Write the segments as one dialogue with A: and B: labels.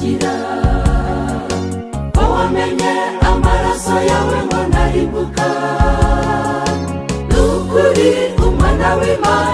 A: nzarukira ko wamenye amaraso yawe ngo ndarimbuka nukuri umwana w'imana.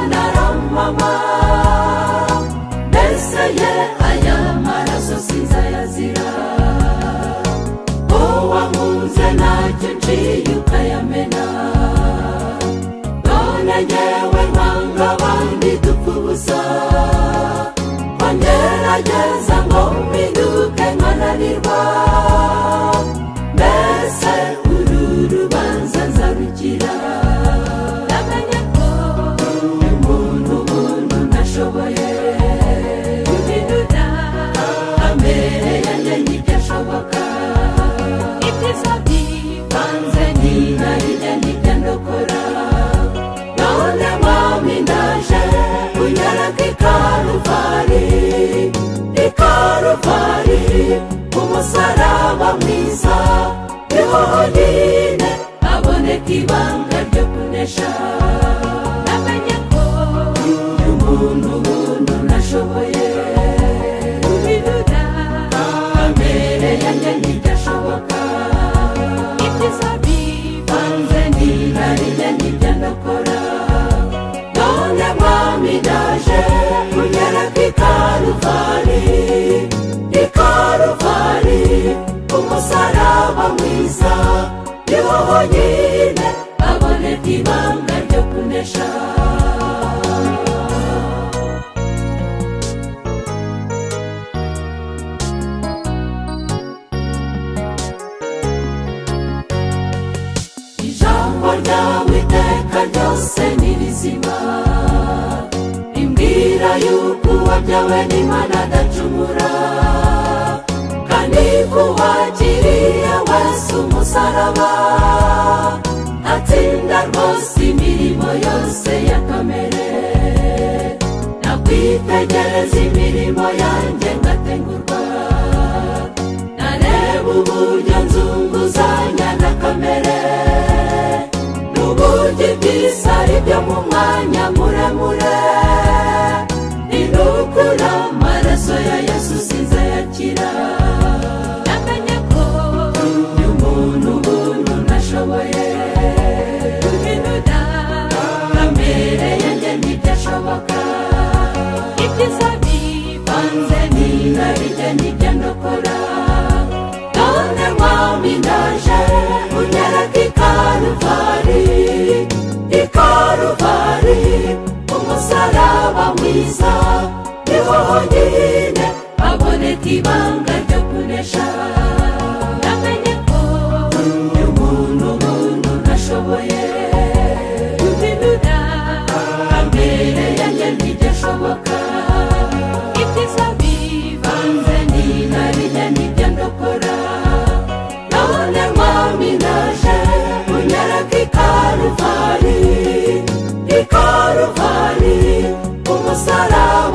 A: Umusaraba mwiza ni ho honyine haboneka ibanga ryo kunesha. Namenye ko uyu muntu umuntu ntashoboye uwabyawe n'imana adacumura kandi ko uwakiriye wese umusaraba atsinda rwose imirimo yose ya kamere. Nakwitegereza imirimo yanjye ngatengurwa nareba uburyo nzunguzanya mwiza ni ho honyine haboneka ibanga ryo kunesha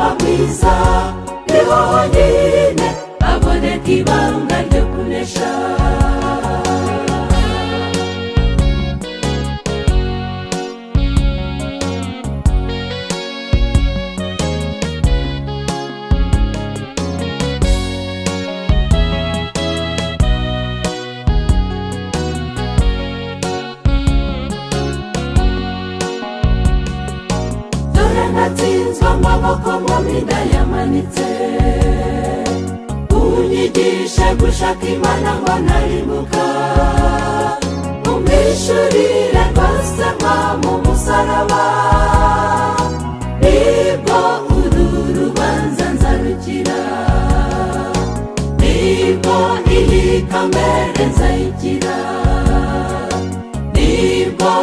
A: umusaraba mwiza ni ho honyine haboneka ibanga ryo kunesha. Natsinzwe amaboko mu mida yamanitse unyigishe gushaka imana ngo naribuka umwishurire rwose mu musaraba. Nibwo uru rubanza nzarukira ni bwo iyi kamere nzayikira ni bwo